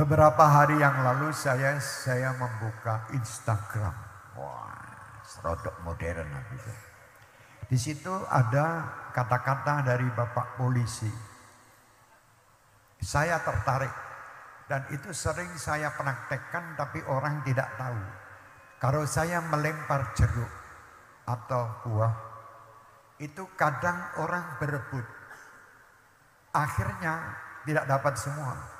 Beberapa hari yang lalu saya saya membuka Instagram. Wah, serodok modern gitu. Di situ ada kata-kata dari Bapak polisi. Saya tertarik dan itu sering saya praktekkan tapi orang tidak tahu. Kalau saya melempar jeruk atau buah, itu kadang orang berebut. Akhirnya tidak dapat semua.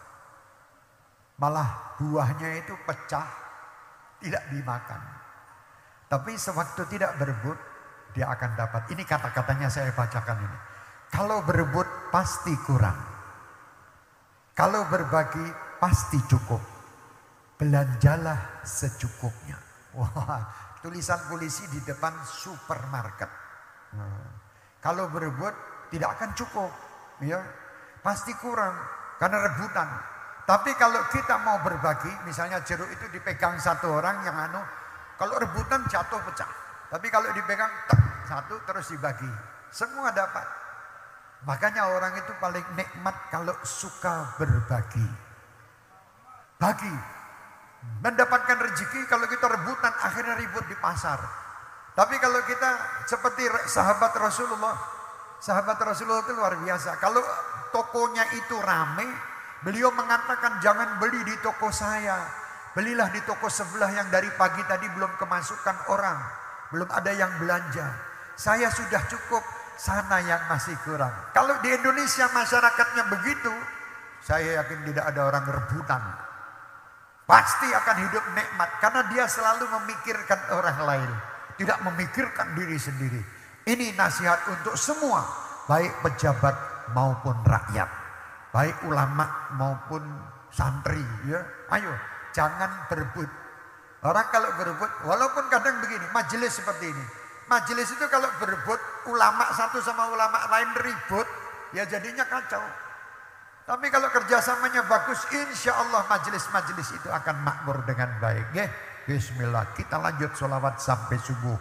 Malah buahnya itu pecah, tidak dimakan. Tapi sewaktu tidak berebut, dia akan dapat. Ini kata-katanya saya bacakan ini. Kalau berebut pasti kurang. Kalau berbagi pasti cukup. Belanjalah secukupnya. Wah, tulisan polisi di depan supermarket. Nah, kalau berebut tidak akan cukup, ya pasti kurang karena rebutan. Tapi kalau kita mau berbagi, misalnya jeruk itu dipegang satu orang yang anu, kalau rebutan jatuh pecah. Tapi kalau dipegang tak, satu terus dibagi, semua dapat. Makanya orang itu paling nikmat kalau suka berbagi. Bagi. Mendapatkan rezeki kalau kita rebutan akhirnya ribut di pasar. Tapi kalau kita seperti sahabat Rasulullah, sahabat Rasulullah itu luar biasa. Kalau tokonya itu rame, Beliau mengatakan jangan beli di toko saya. Belilah di toko sebelah yang dari pagi tadi belum kemasukan orang. Belum ada yang belanja. Saya sudah cukup, sana yang masih kurang. Kalau di Indonesia masyarakatnya begitu, saya yakin tidak ada orang rebutan. Pasti akan hidup nikmat karena dia selalu memikirkan orang lain, tidak memikirkan diri sendiri. Ini nasihat untuk semua, baik pejabat maupun rakyat baik ulama maupun santri ya. Ayo jangan berebut. Orang kalau berebut walaupun kadang begini majelis seperti ini. Majelis itu kalau berebut ulama satu sama ulama lain ribut ya jadinya kacau. Tapi kalau kerjasamanya bagus insya Allah majelis-majelis itu akan makmur dengan baik ya Bismillah kita lanjut sholawat sampai subuh